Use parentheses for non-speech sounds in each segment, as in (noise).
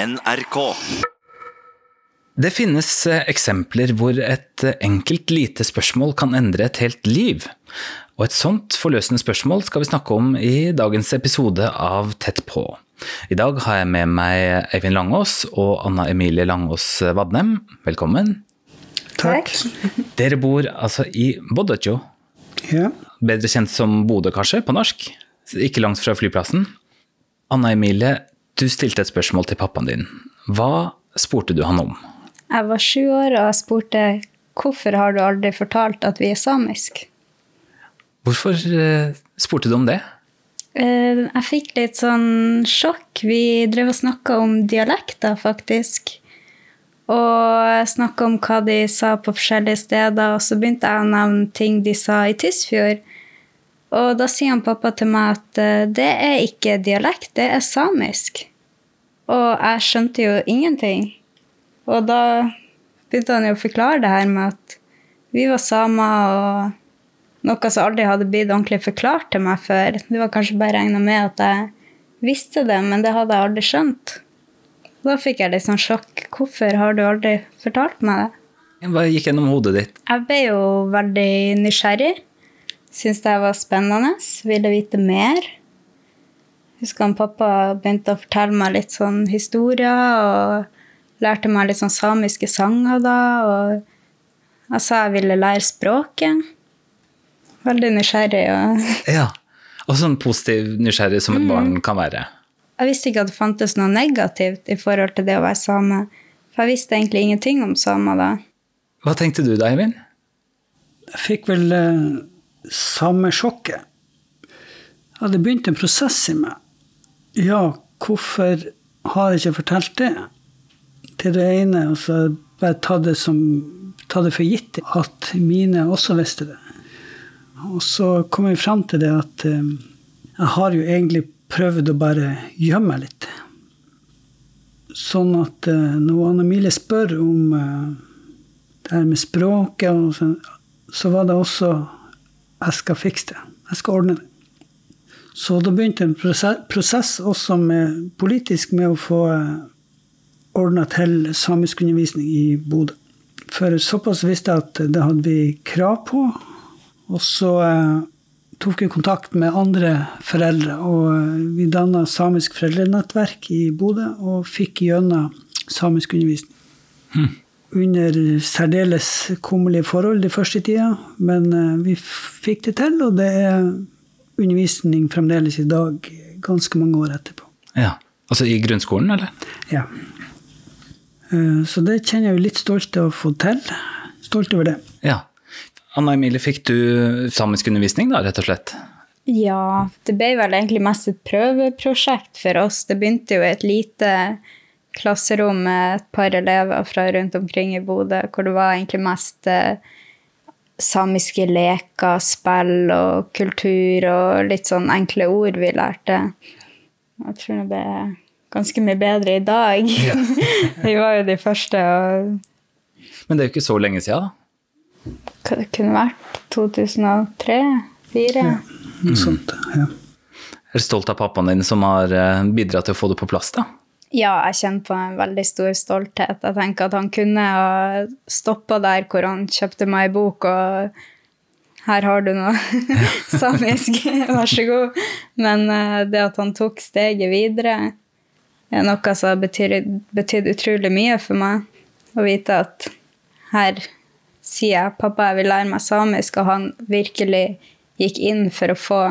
NRK. Det finnes eh, eksempler hvor et eh, enkelt lite spørsmål kan endre et helt liv. Og et sånt forløsende spørsmål skal vi snakke om i dagens episode av Tett på. I dag har jeg med meg Eivind Langås og Anna Emilie Langås Vadnem. Velkommen. Takk. Dere bor altså i Bodøtjo. Ja. bedre kjent som Bodø kanskje, på norsk. Ikke langt fra flyplassen. Anna Emilie, du stilte et spørsmål til pappaen din. Hva spurte du han om? Jeg var sju år og jeg spurte hvorfor har du aldri fortalt at vi er samisk. Hvorfor eh, spurte du om det? Eh, Jeg fikk litt sånn sjokk. Vi drev og snakka om dialekter, faktisk. Og snakka om hva de sa på forskjellige steder, og så begynte jeg å nevne ting de sa i Tysfjord. Og da sier han pappa til meg at eh, det er ikke dialekt, det er samisk. Og jeg skjønte jo ingenting. Og da begynte han jo å forklare det her med at vi var samer, og noe som aldri hadde blitt ordentlig forklart til meg før. Det var kanskje bare regna med at jeg visste det, men det hadde jeg aldri skjønt. Da fikk jeg litt sånn sjokk. Hvorfor har du aldri fortalt meg det? Hva gikk gjennom hodet ditt? Jeg ble jo veldig nysgjerrig. Syntes det var spennende. Ville vite mer. Husker han pappa begynte å fortelle meg litt sånn historier, og lærte meg litt sånn samiske sanger da. Og jeg sa jeg ville lære språket. Veldig nysgjerrig. og Ja, og sånn positiv nysgjerrig som et barn kan være. Jeg visste ikke at det fantes noe negativt i forhold til det å være same. For jeg visste egentlig ingenting om samer da. Hva tenkte du da, Eivind? Jeg fikk vel eh, samme Jeg hadde begynt en prosess i meg. Ja, hvorfor har jeg ikke fortalt det? Til det ene, og så bare ta det, som, ta det for gitt at mine også visste det. Og så kom jeg fram til det at eh, jeg har jo egentlig prøvd å bare gjemme meg litt. Sånn at eh, når Anne-Mile spør om eh, det her med språket, så, så var det også Jeg skal fikse det. Jeg skal ordne det. Så da begynte en prosess, også med, politisk med å få ordna til samiskundervisning i Bodø. For såpass visste jeg at det hadde vi krav på. Og så eh, tok vi kontakt med andre foreldre, og eh, vi danna samisk foreldrenettverk i Bodø og fikk gjennom samisk undervisning. Under særdeles kummerlige forhold de første tida, men eh, vi fikk det til, og det er undervisning fremdeles i dag, ganske mange år etterpå. Ja, Altså i grunnskolen, eller? Ja. Eh, Så det kjenner jeg jo litt stolt av å få til. Stolt over det. Ja. Anna Emilie, fikk du samiskundervisning, da, rett og slett? Ja, det ble vel egentlig mest et prøveprosjekt for oss. Det begynte jo i et lite klasserom med et par elever fra rundt omkring i Bodø, hvor det var egentlig mest eh, samiske leker, spill og kultur og litt sånn enkle ord vi lærte. Jeg tror det ble ganske mye bedre i dag. (laughs) Ja. (laughs) vi var jo de første, og Men det er jo ikke så lenge siden, da. hva det kunne vært 2003-2004? Noe sånt, ja. Er du stolt av pappaen din som har eh, bidratt til å få det på plass, da? Ja, jeg kjenner på en veldig stor stolthet. Jeg tenker at han kunne ha stoppa der hvor han kjøpte meg ei bok, og her har du noe (laughs) samisk, (laughs) vær så god. Men eh, det at han tok steget videre, er noe som har betydd, betydd utrolig mye for meg. Å vite at her sier jeg pappa, jeg vil lære meg samisk, og han virkelig gikk inn for å få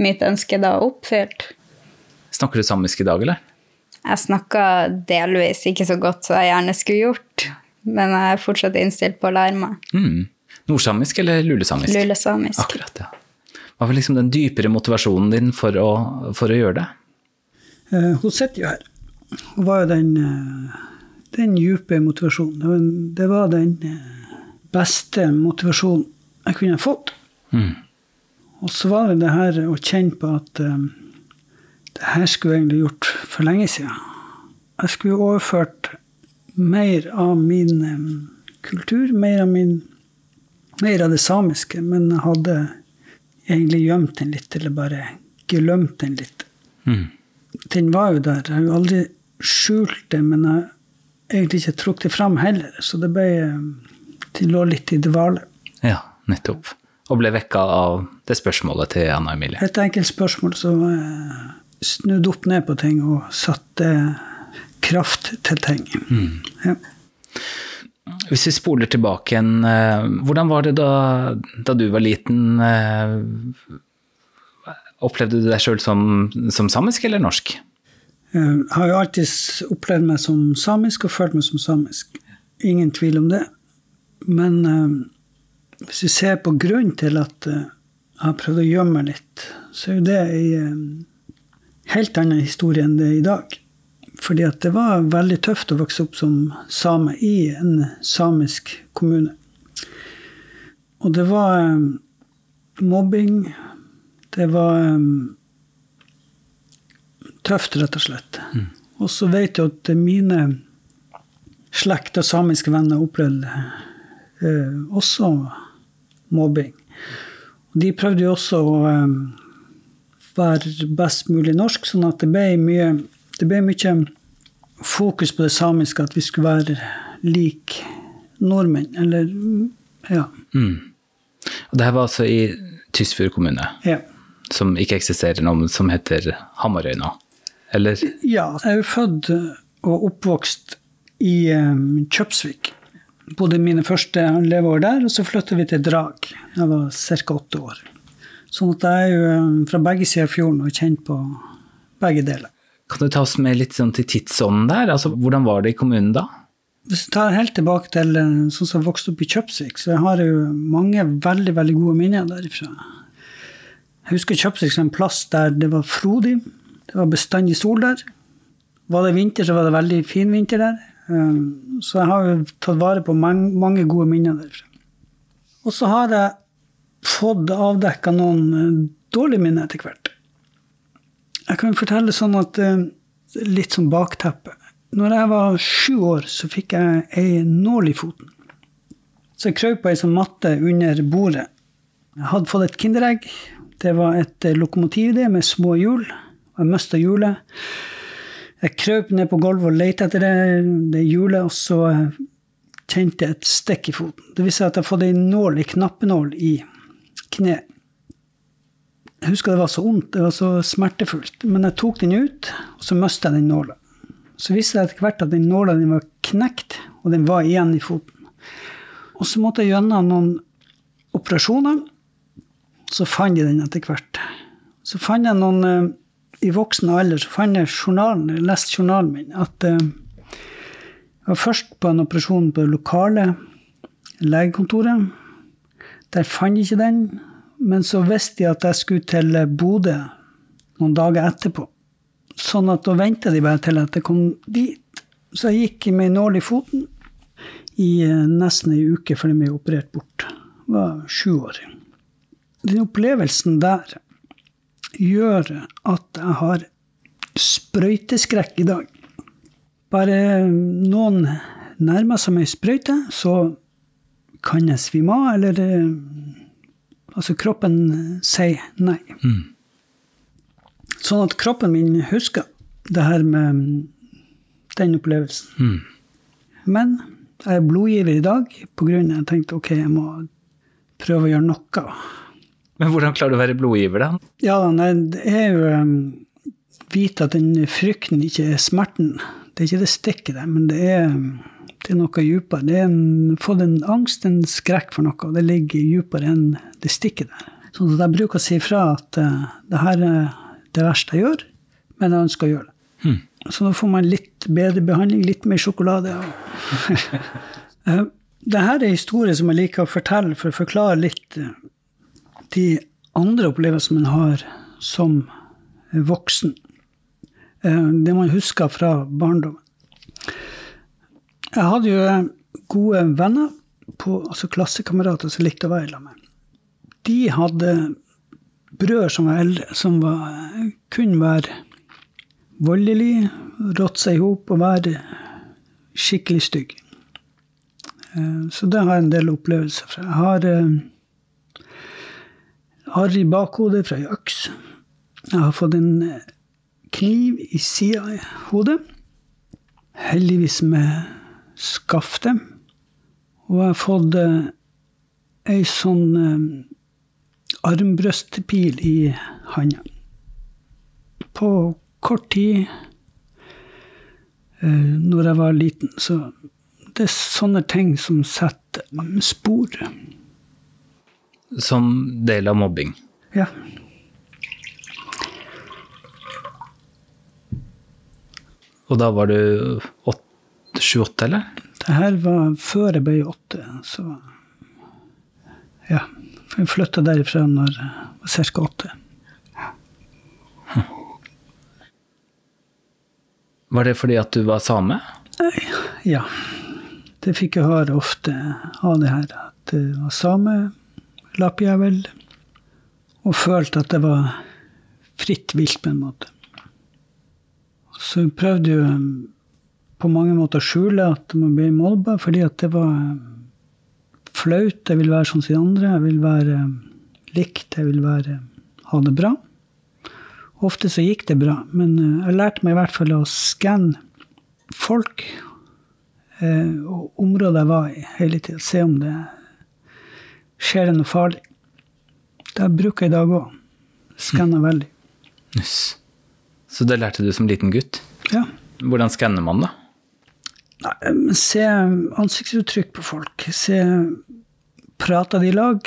mitt ønske da oppfylt. Snakker du samisk i dag, eller? Jeg snakka delvis ikke så godt som jeg gjerne skulle gjort, men jeg er fortsatt innstilt på å lære meg Mm. Nordsamisk eller lulesamisk? lulesamisk. Akkurat, ja. Hva var liksom den dypere motivasjonen din for å, for å gjøre det? Eh, Hun sitter jo her. Hun var jo den, eh, den dype motivasjonen. Det var, det var den eh, beste motivasjonen jeg kunne fått. Mm. Og så var det det her å kjenne på at um, det her skulle jeg egentlig gjort for lenge siden. Jeg skulle overført mer av min um, kultur, mer av, min, mer av det samiske, men jeg hadde egentlig gjemt den litt, eller bare glemt den litt. Mm. Den var jo der. Jeg har jo aldri skjult det, men jeg egentlig ikke trukket det fram heller. Så det ble De lå litt i dvale. Ja, nettopp. Og ble vekka av det spørsmålet til Anna Emilie. Et enkelt spørsmål som eh, snudde opp ned på ting og satte kraft til ting. Ja. Hvis vi spoler tilbake igjen, eh, hvordan var det da, da du var liten? eh, Opplevde du deg sjøl som, som samisk eller norsk? Jeg har jo alltid opplevd meg som samisk og følt meg som samisk. Ingen tvil om det. Men eh, hvis vi ser på grunnen til at eh, jeg har prøvd å gjemme meg litt, så er jo det ei eh, helt annen historie enn det er i dag. Fordi at det var veldig tøft å vokse opp som same i en samisk kommune. Og det var eh, mobbing. Det var eh, tøft, rett og slett. Og så vet jeg at mine slekt og samiske venner opplevde eh, også mobbing. Og de prøvde jo også å være best mulig norsk, sånn at det ble mye, det ble mye fokus på det samiske, at vi skulle være lik nordmenn. Eller ja. Mm. Og det her var altså i Tysfjord kommune, ja. som ikke eksisterer nå, men som heter Hamarøy nå. Eller? Ja, jeg er født og oppvokst i um, Kjøpsvik. Bodde mine første leveår der, og så flytta vi til Drag. Jeg var ca. åtte år. Sånn at jeg er jo um, fra begge sider av fjorden og kjent på begge deler. Kan du ta oss med litt sånn til tidsånden der? Altså, hvordan var det i kommunen da? Hvis du tar helt tilbake til uh, sånn som jeg vokste opp i Kjøpsvik, så jeg har jo mange veldig veldig gode minner derifra. Jeg husker Kjøpsvik som en plass der det var frodig. Det var bestandig sol der. Var det vinter, så var det veldig fin vinter der. Um, Så jeg har jo tatt vare på mange, gode minner derfra. Og så har jeg fått avdekka noen eh, dårlige minner etter hvert. Jeg kan fortelle sånn at eh, Litt som bakteppe. Når jeg var sju år, så fikk jeg ei nål i foten. Så jeg krøp på ei sånn matte under bordet. Jeg hadde fått et Kinderegg. Det var et eh, lokomotiv det, med små hjul. Jeg mista hjulet. Jeg krøp ned på gulvet og lette etter det, det hjulet, og så kjente jeg et stikk i foten. Det vil si at jeg hadde fått ei nål, ei knappenål, i kneet. Jeg husker det var så vondt, det var så smertefullt. Men jeg tok den ut, og så mista jeg den nåla. Så viste det etter hvert at den nåla var knekt, og den var igjen i foten. Og så måtte jeg gjennom noen operasjoner. Så fant jeg den etter hvert. Så fant jeg noen eh, I voksen alder så fant jeg journalen, jeg leste journalen min, at eh, jeg var først på en operasjon på det lokale legekontoret. Der fant jeg ikke den. Men så visste jeg at jeg skulle til Bodø noen dager etterpå. Sånn at da venta de bare til at jeg kom dit. Så jeg gikk med en nål i foten i eh, nesten ei uke før de ble operert bort. Jeg var sju år. Den opplevelsen der gjør at jeg har sprøyteskrekk i dag. Bare noen nærmer seg meg sprøyte, så kan jeg svime av, eller eh, Altså, kroppen sier nei. Sånn at kroppen min husker det her med den opplevelsen. Men jeg er blodgiver i dag av at jeg tenkte ok, jeg må prøve å gjøre noe. Men hvordan klarer du å være blodgiver, da? Ja, nei, det er jo um, vite at den frykten ikke er smerten. Det er ikke det stikket der, men det er, det er noe dypere. Det er en, fått en angst, en skrekk for noe, og det ligger dypere enn det stikket der. Så jeg bruker å si ifra at uh, det her er det verste jeg gjør, men jeg ønsker å gjøre det. Så da får man litt bedre behandling, litt mer sjokolade. Uh, (laughs) det her er en historie som jeg liker å fortelle for å forklare litt uh, de andre opplevelsene man har som voksen. Eh, Det man husker fra barndommen. Jeg hadde jo gode venner, på, altså klassekamerater som likte å være sammen med. De hadde brødre som var eldre, som var, kunne være voldelige, rått seg i hop og være skikkelig stygge. Eh, Så det har jeg en del opplevelser fra. Jeg har eh, arr i bakhodet fra ei øks. Jeg har fått en eh, kniv i sida av hodet. heldigvis med skafte. Og jeg har fått eh, ei sånn eh, armbrøstpil i handa. På kort tid, eh, når jeg var liten, så det er sånne ting som setter spor. Som del av mobbing. Ja. Og da var du sju-åtte, eller? Det her var før jeg ble åtte, så Ja. Jeg flytta derifra når jeg var ca. åtte. Var det fordi at du var same? Ja. Det fikk jeg høre ofte av det her, at det var same, lappjævel, og følte at det var fritt vilt på en måte. Så hun prøvde jo um, på mange måter å skjule at man ble mobba, fordi at det var um, flaut. Jeg vil være sånn som de andre. Jeg vil være um, likt. Jeg vil være, ha det bra. Ofte så gikk det bra, men jeg lærte meg i hvert fall å skanne folk eh, og områder jeg var i, hele tida. Se om det skjer det noe farlig. Det bruker jeg i dag òg. Skanner veldig. Yes. Så det lærte du som liten gutt? Ja. Hvordan skanner man, da? Nei, Se ansiktsuttrykk på folk. Se Prater de i lag?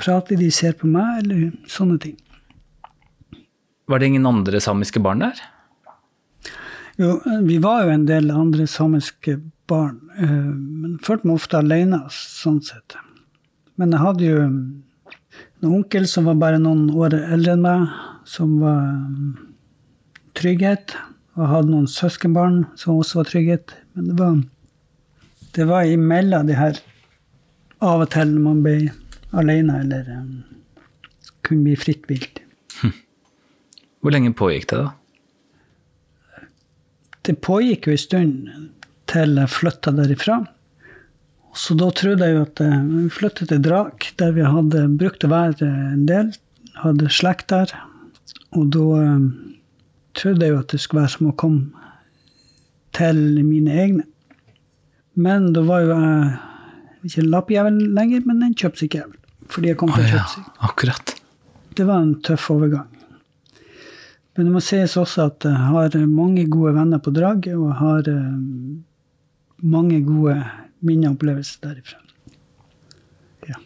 Prater de ser på meg, eller sånne ting. Var det ingen andre samiske barn der? Jo, vi var jo en del andre samiske barn, eh, men følte meg ofte alene, sånn sett. Men jeg hadde jo en onkel som var bare noen år eldre enn meg, som var trygghet. Og jeg hadde noen søskenbarn som også var trygghet. Men det var, det var imellom de her av og til når man ble alene eller um, kunne bli fritt vilt. (laughs) Hvor lenge pågikk det, da? Det pågikk jo en stund til jeg flytta derifra. Så da trodde jeg jo at eh, vi flyttet til Drak, der vi hadde brukt å være en del. Hadde slekt der. Og da um, trodde jeg jo at det skulle være som å komme til mine egne. Men da var jo jeg ikke en lappjævel lenger, men en kjøpsjævel. Fordi jeg kom til Å Kjøpsik. ja, akkurat. Det var en tøff overgang. Men det må sies også at jeg har mange gode venner på draget, og jeg har eh, mange gode minner og opplevelser derifra. Ja.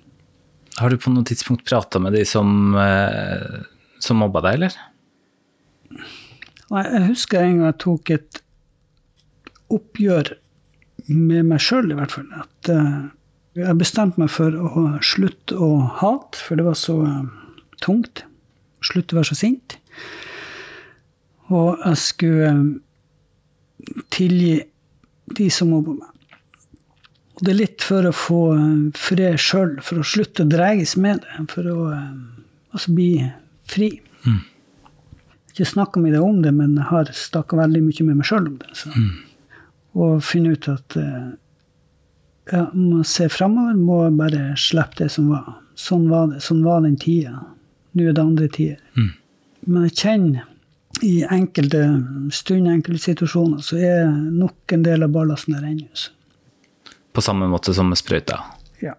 Har du på noe tidspunkt prata med de som, eh, som mobba deg, eller? Jeg husker en gang jeg tok et oppgjør med meg sjøl, i hvert fall. At eh, jeg bestemte meg for å slutte å hate, for det var så eh, tungt. Slutte å være så sint. Og jeg skulle eh, tilgi de som mobber meg. Og det er litt for å få fred sjøl, for å slutte å dreges med det. For å altså bli fri. Ikke snakka med deg om det, men jeg har snakka veldig mye med meg sjøl om det. Så. Og finne ut at eh, ja, må se framover, må bare slippe det som var. Sånn var det. Sånn var den tida. Nå er det andre tider. Men jeg kjenner i enkelte stunder, enkelte situasjoner, så er nok en del av ballasten der ennå. På samme måte som med sprøyta? Ja.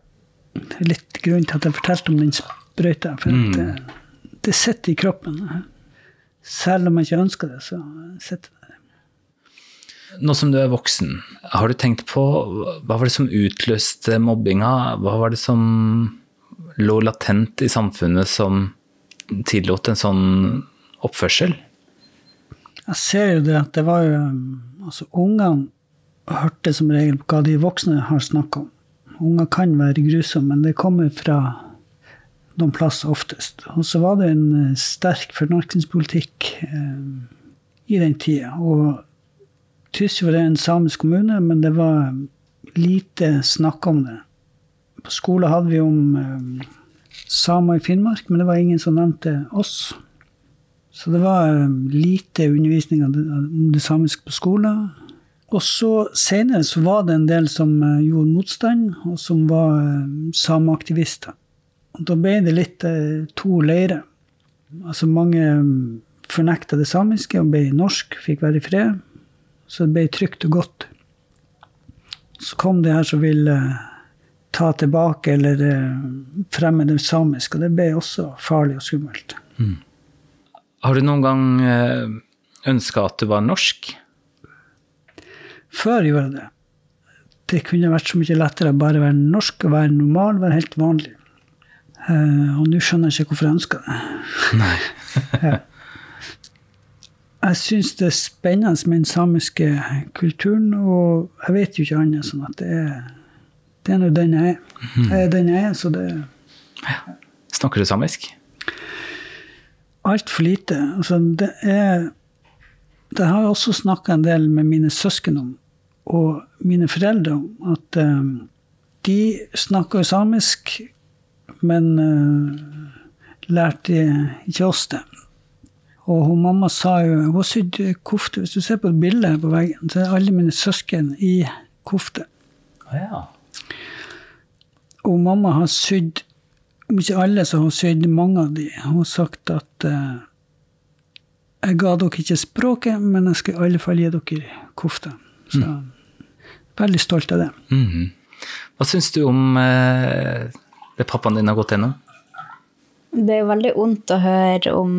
Det er litt grunnen til at jeg fortalte om den sprøyta. For at det, det sitter i kroppen. Selv om jeg ikke ønsker det, så sitter det der. Nå som du er voksen, har du tenkt på hva var det som utløste mobbinga? Hva var det som lå latent i samfunnet som tillot en sånn oppførsel? Jeg ser jo det at det var jo Altså, ungene hørte som regel på hva de voksne har snakka om. Unger kan være grusomme, men det kommer fra noen plass oftest. Og så var det en eh, sterk fornorskningspolitikk eh, i den tida. Og Tysfjord er en samisk kommune, men det var lite snakk om det. På skolen hadde vi om eh, samer i Finnmark, men det var ingen som nevnte oss. Så det var eh, lite undervisning om det, samiske på skolen. Og så senere så var det en del som eh, gjorde motstand, og som var sameaktivister. Og da ble det litt eh, to leirer. Altså mange fornekta det samiske og ble norsk, fikk være i fred. Så det ble trygt og godt. Så kom det her som ville ta tilbake eller eh, fremme det samiske, og det ble også farlig og skummelt. Har du noen gang ønska at du var norsk? Før gjorde jeg det. Det kunne vært så mye lettere å bare være norsk og være normal, være helt vanlig. Eh, og nå skjønner jeg ikke hvorfor jeg ønsker det. Nei. (laughs) Ja. Jeg syns det er spennende med den samiske kulturen, og jeg vet jo ikke annet sånn at det er det er nå den jeg er. Jeg er den jeg er, så det ja. Snakker du samisk? altfor lite. Altså, det er Det har jeg også snakka en del med mine søsken om, og mine foreldre om, at um, de snakker samisk, men uh, lærte ikke oss det. Og hun mamma sa jo Hun har sydd kofte. Hvis du ser på et bilde her på veggen, så er alle mine søsken i kofte. Ja. Og mamma har sydd Om ikke alle, så har hun sydd mange av de. Hun har sagt at uh, jeg ga dere ikke språket, men jeg skal i alle fall gi dere kofte. Så er veldig stolt av det. Mhm. Hva syns du om eh, det pappaen din har gått gjennom? Det er veldig vondt å høre om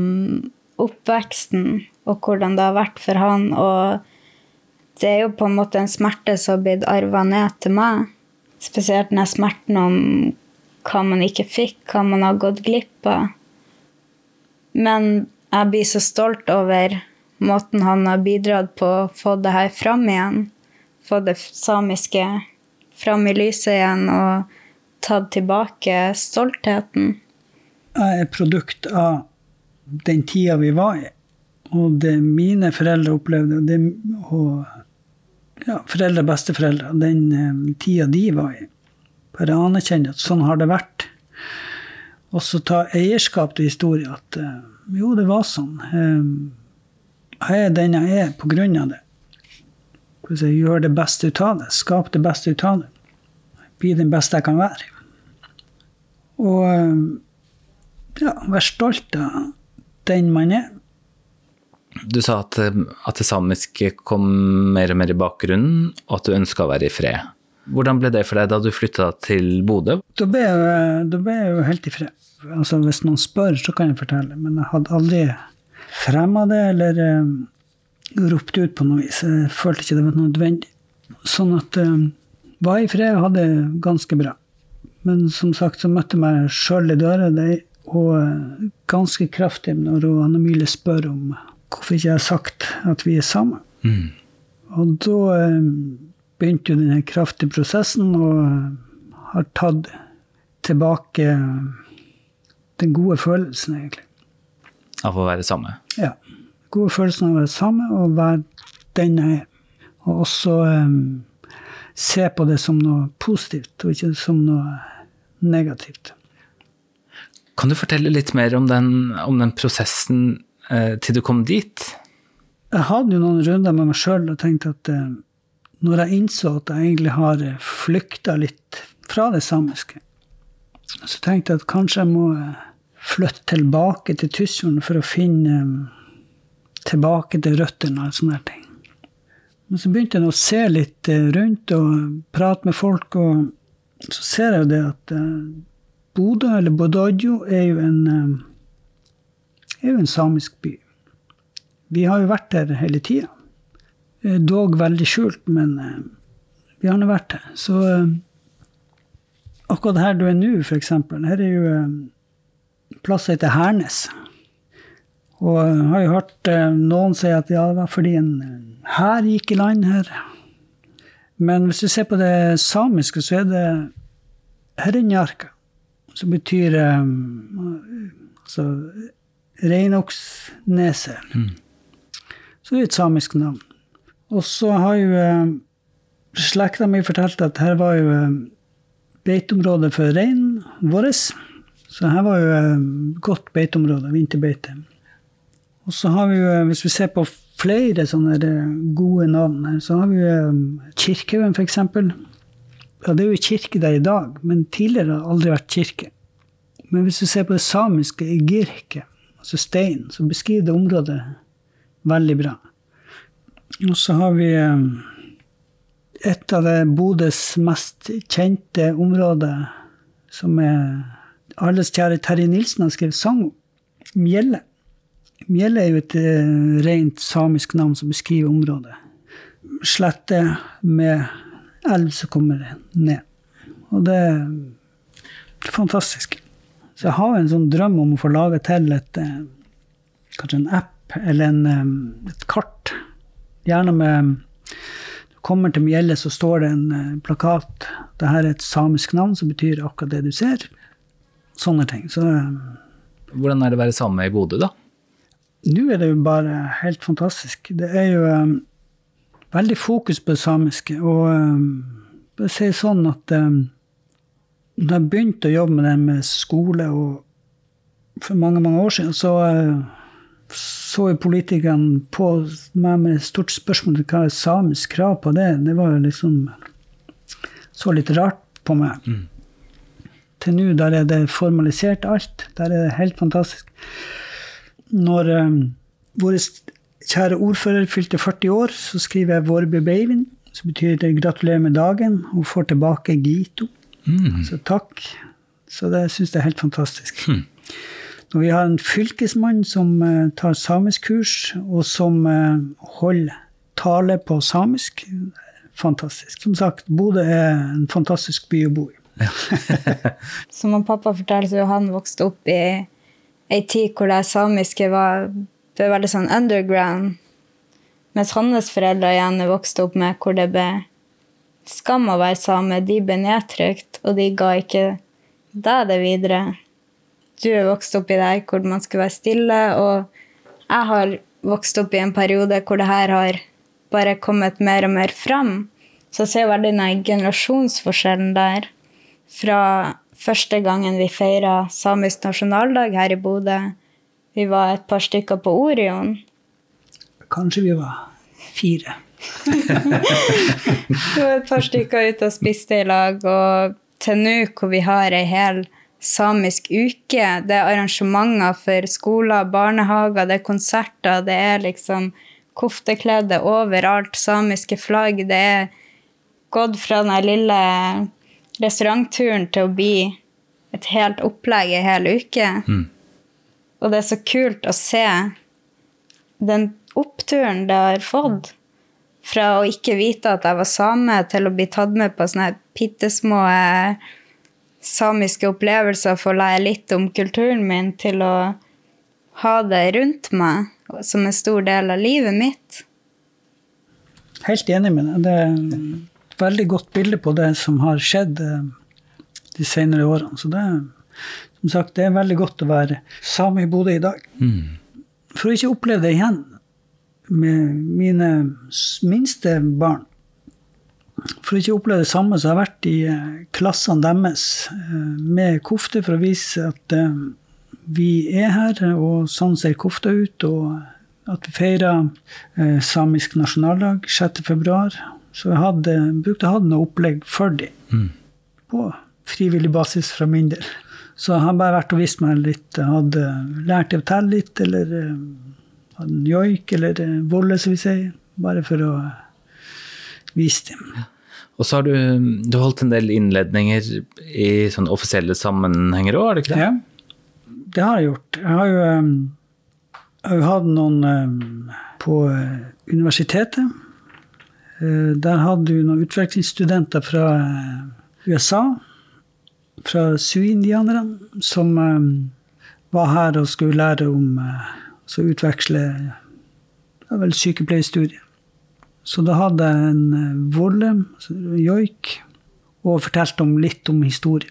oppveksten og hvordan det har vært for han. Og det er jo på en måte en smerte som har blitt arva ned til meg. Spesielt den smerten om hva man ikke fikk, hva man har gått glipp av. Men jeg blir så stolt over måten han har bidratt på å få det her fram igjen. Få det samiske fram i lyset igjen og tatt tilbake stoltheten. Jeg er produkt av den tida vi var i. Og det mine foreldre opplevde, og, det, og ja, foreldre og besteforeldre, den eh, tida de var i. Bare anerkjenne at sånn har det vært. Og så ta eierskap til historien. At eh, jo, det var sånn. Eh, jeg er den jeg er på grunn av det. Gjør det beste ut av det. Skap det beste ut av det. Bli den beste jeg kan være. Og eh, ja, være stolt av den man er. Du sa at, eh, at det samiske kom mer og mer i bakgrunnen, og at du ønska å være i fred. Hvordan ble det for deg da du flytta til Bodø? Da ble, jeg, da ble jeg jo helt i fred. Altså, hvis noen spør, så kan jeg fortelle, men jeg hadde aldri fremma det eller um, ropt ut på noe vis. Jeg følte ikke det var nødvendig. Sånn at um, var i fred og hadde det ganske bra. Men som sagt så møtte jeg meg sjøl i døra, og eh, ganske kraftig når Anne Emilie spør om hvorfor ikke jeg har sagt at vi er sammen. Mm. Og da eh, begynte jo denne kraftige prosessen, og eh, har tatt tilbake den gode følelsen, egentlig. Av å være samme? Ja. Gode følelsen av å være sammen og være den jeg er. Og også um, se på det som noe positivt, og ikke som noe negativt. Kan du fortelle litt mer om den, om den prosessen eh, til du kom dit? Jeg hadde jo noen runder med meg sjøl og tenkte at eh, når jeg innså at jeg egentlig har flykta litt fra det samiske, så tenkte jeg at kanskje jeg må eh, flytte tilbake til Tysfjorden for å finne eh, tilbake til røttene og sånne ting. Men så begynte jeg å se litt eh, rundt og prate med folk, og så ser jeg jo det at eh, Bodø, eller Bodojo, er jo en, eh, er jo en samisk by. Vi har jo vært der hele tida. Dog veldig skjult, men eh, vi har nå vært der. Så eh, akkurat her du er nå, f.eks., her er jo eh, plasser heter Hernes. Og jeg har jo hørt eh, noen si at ja, det var fordi en hær gikk i land her. Men hvis du ser på det samiske, så er det Herrenjarka, som betyr eh, altså Reinoksneset. Så det er et samisk navn. Og så har jo eh, slekta mi fortalt at her var jo eh, beiteområdet for reinen vår. Så her var jo eh, godt beiteområde, vinterbeite. Og så har vi jo, hvis vi ser på flere sånne gode navn her, så har vi eh, Kirkehaugen, f.eks. Ja, det er jo kirke der i dag, men tidligere har det aldri vært kirke. Men hvis du ser på det samiske i Girke, altså stein, så beskriver det området veldig bra. Og så har vi eh, et av det Bodøs mest kjente områder, som er alles kjære Terje Nilsen har skrevet sang om. Mjelle. Mjelle er jo et uh, rent samisk navn som beskriver området. Slette med elv som kommer ned. Og det er fantastisk. Så jeg har en sånn drøm om å få lage til et, uh, kanskje en app eller en, um, et kart. Gjerne med Du kommer til Mjelle, så står det en plakat. Dette er et samisk navn som betyr akkurat det du ser. Sånne ting. Så Hvordan er det å være same i Bodø, da? Nå er det jo bare helt fantastisk. Det er jo um, veldig fokus på det samiske. Og um, bare si sånn at um, da jeg begynte å jobbe med det med skole for mange, mange år siden, så uh, så jo politikerne på meg med et stort spørsmål om hva er samisk krav på det. Det var jo liksom så litt rart på meg. Mm. Til nå, der er det formalisert alt. Der er det helt fantastisk når um, vår kjære ordfører fylte 40 år, så skriver jeg 'Vårby Beivin', som betyr det 'gratulerer med dagen', og får tilbake Gito. Mm. Så takk. Så det syns jeg er helt fantastisk. Mm. Når vi har en fylkesmann som uh, tar samiskkurs, og som uh, holder tale på samisk, fantastisk. Som sagt, Bodø er en fantastisk by å bo i. (laughs) Som han pappa fortalte, så han vokste opp i ei tid hvor det samiske var, det veldig sånn underground. Mens hans foreldre igjen er vokst opp med hvor det ble skam å være same. De ble nedtrykt, og de ga ikke deg det videre. Du er vokst opp i det hvor man skulle være stille, og jeg har vokst opp i en periode hvor det her har bare kommet mer og mer fram. Så jeg ser veldig den generasjonsforskjellen der. Fra første gangen vi feira samisk nasjonaldag her i Bodø. Vi var et par stykker på Orion. Kanskje vi var fire. (laughs) Vi var et par stykker ute og spiste i lag, og til nå hvor vi har ei hel samisk uke, det er arrangementer for skoler, barnehager, det er konserter, det er liksom koftekledde overalt, samiske flagg, det er gått fra den lille restaurantturen til å bli et helt opplegg ei hel uke. Mm. Og det er så kult å se den oppturen det har fått. Fra å ikke vite at jeg var same, til å bli tatt med på sånne bitte små eh, samiske opplevelser for å lære litt om kulturen min, til å ha det rundt meg som en stor del av livet mitt. Helt enig med deg. Det et veldig godt bilde på det som har skjedd eh, de senere årene. Så det som sagt, det er veldig godt å være same i Bodø i dag. Mm. For å ikke oppleve det igjen med mine minste barn. For å ikke oppleve det samme som jeg har vært i eh, klassene deres eh, med kofte for å vise at vi er her, og sånn ser kofta ut. Og at vi feirer samisk nasjonaldag 6. Så jeg hadde, brukte å ha noe opplegg for dem Mm. på frivillig basis fra min del. Så jeg har bare vært og vist meg litt. Jeg hadde lært å telle litt, eller eh, hadde en joik, eller eh, volle, som vi sier. Bare for å vise dem. Og så har du, du holdt en del innledninger i sånne offisielle sammenhenger òg, har du ikke det? Ja, det har jeg gjort. Jeg har jo, eh, jeg har jo hatt noen på universitetet. Eh, Der hadde vi noen utvekslingsstudenter fra eh, USA, fra Sioux-indianerne, som eh, var her og skulle lære om å utveksle var vel sykepleierstudiet. Så da hadde jeg en eh, altså joik, og fortalte om litt om historie.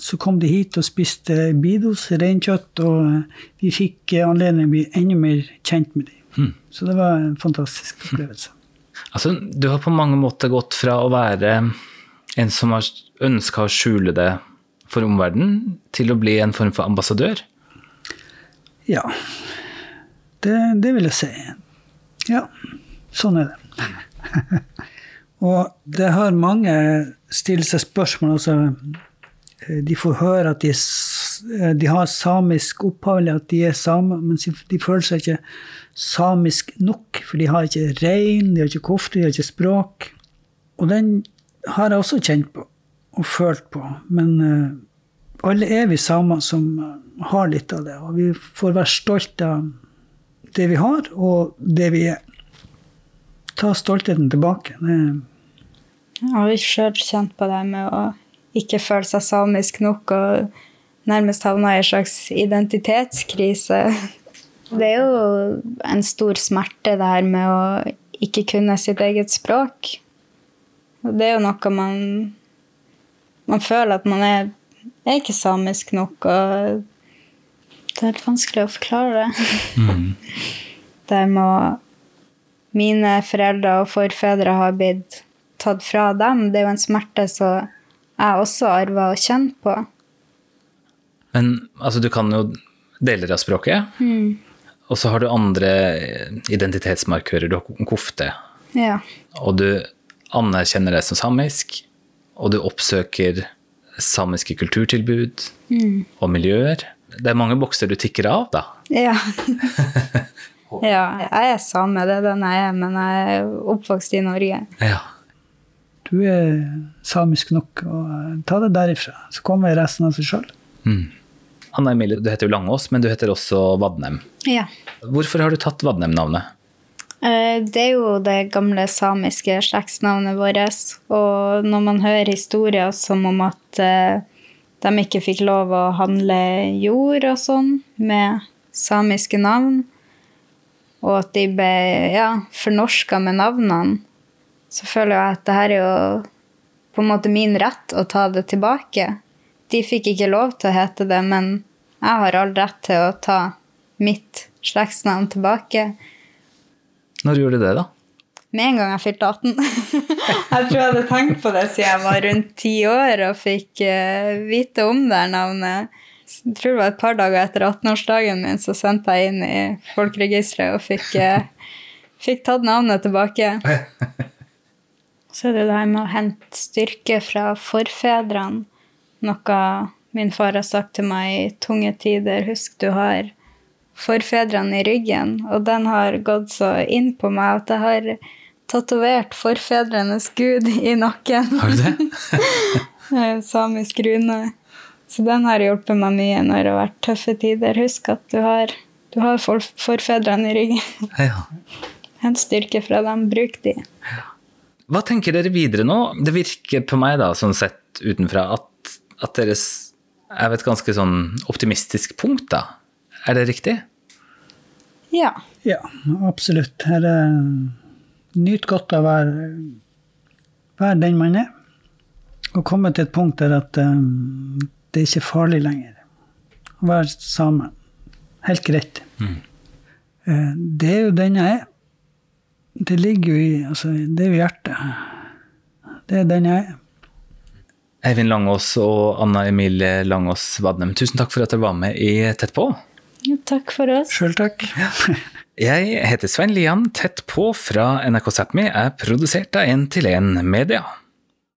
Så kom de hit og spiste bidos, reinkjøtt, og vi fikk anledning til å bli enda mer kjent med dem. Mm. Så det var en fantastisk opplevelse. Altså, du har på mange måter gått fra å være en som har ønska å skjule det for omverdenen, til å bli en form for ambassadør. Ja. Det, det vil jeg si. Ja, sånn er det. (laughs) og det har mange stilt seg spørsmål. Altså, de får høre at de eh, de har samisk opphav, eller at de er samer, men de, føler seg ikke samisk nok, for de har ikke rein, de har ikke kofte, de har ikke språk. Og den har jeg også kjent på og følt på. Men uh, alle er vi samer som har litt av det, og vi får være stolte av det vi har, og det vi er. Ta stoltheten tilbake. Det har jo sjøl kjent på det med å ikke føle seg samisk nok og nærmest havna i en slags identitetskrise. Det er jo en stor smerte, det her med å ikke kunne sitt eget språk. Og det er jo noe man Man føler at man er, er ikke samisk nok, og det er helt vanskelig å forklare det. Mm. (laughs) Det med Mine foreldre og forfedre har blitt tatt fra dem, det er jo en smerte som jeg også arva å kjenne på. Men altså, du kan jo deler av språket. Mm. Og så har du andre identitetsmarkører. Du har kofte. Ja. Og du anerkjenner deg som samisk. Og du oppsøker samiske kulturtilbud mm. og miljøer. Det er mange bokser du tikker av, da. Ja. (laughs) ja, jeg er same, det er den jeg er, men jeg er oppvokst i Norge. Ja du er samisk nok, og ta det derifra. Så kommer resten av seg sjøl. Mm. Anna Emilie, du heter jo Langås, men du heter også Vadnem. Ja. Hvorfor har du tatt Vadnem-navnet? Eh, det er jo det gamle samiske slektsnavnet vårt. Og når man hører historier som om at eh, de ikke fikk lov å handle jord og sånn med samiske navn, og at de ble ja, fornorska med navnene, så føler jeg at det her er jo på en måte min rett å ta det tilbake. De fikk ikke lov til å hete det, men jeg har all rett til å ta mitt slektsnavn tilbake. Når gjorde du det, da? Med en gang jeg fylte 18. (laughs) jeg tror jeg hadde tenkt på det siden jeg var rundt ti år og fikk uh, vite om det navnet. Jeg tror det var et par dager etter 18-årsdagen min, så sendte jeg inn i folkeregisteret og fikk, uh, fikk tatt navnet tilbake. (laughs) Så er det det her med å hente styrke fra forfedrene, noe min far har sagt til meg i tunge tider. Husk, du har forfedrene i ryggen. Og den har gått så inn på meg at jeg har tatovert forfedrenes gud i nakken. Har du det? (laughs) Samisk rune. Så den har hjulpet meg mye når det har vært tøffe tider. Husk at du har, du har forfedrene i ryggen. Ja. Hent styrke fra dem. Bruk de. Ja. Hva tenker dere videre nå? Det virker på meg, da, sånn sett utenfra, at, at deres er ved et ganske sånn optimistisk punkt, da. Er det riktig? Ja. Ja, absolutt. Her er Nyt godt av å være, være den man er. Og komme til et punkt der at um, det er ikke farlig lenger å være same. Helt greit. Mm. Uh, det er jo den jeg er det ligger jo i altså, Det er jo hjertet. Det er den jeg er. Eivind Langås og Anna Emilie Langås Vadnem, tusen takk for at dere var med i Tett på. takk for oss. Sjøl takk. (laughs) Jeg heter Svein Lian. Tett på fra NRK Sápmi er produsert av 1 til 1 Media.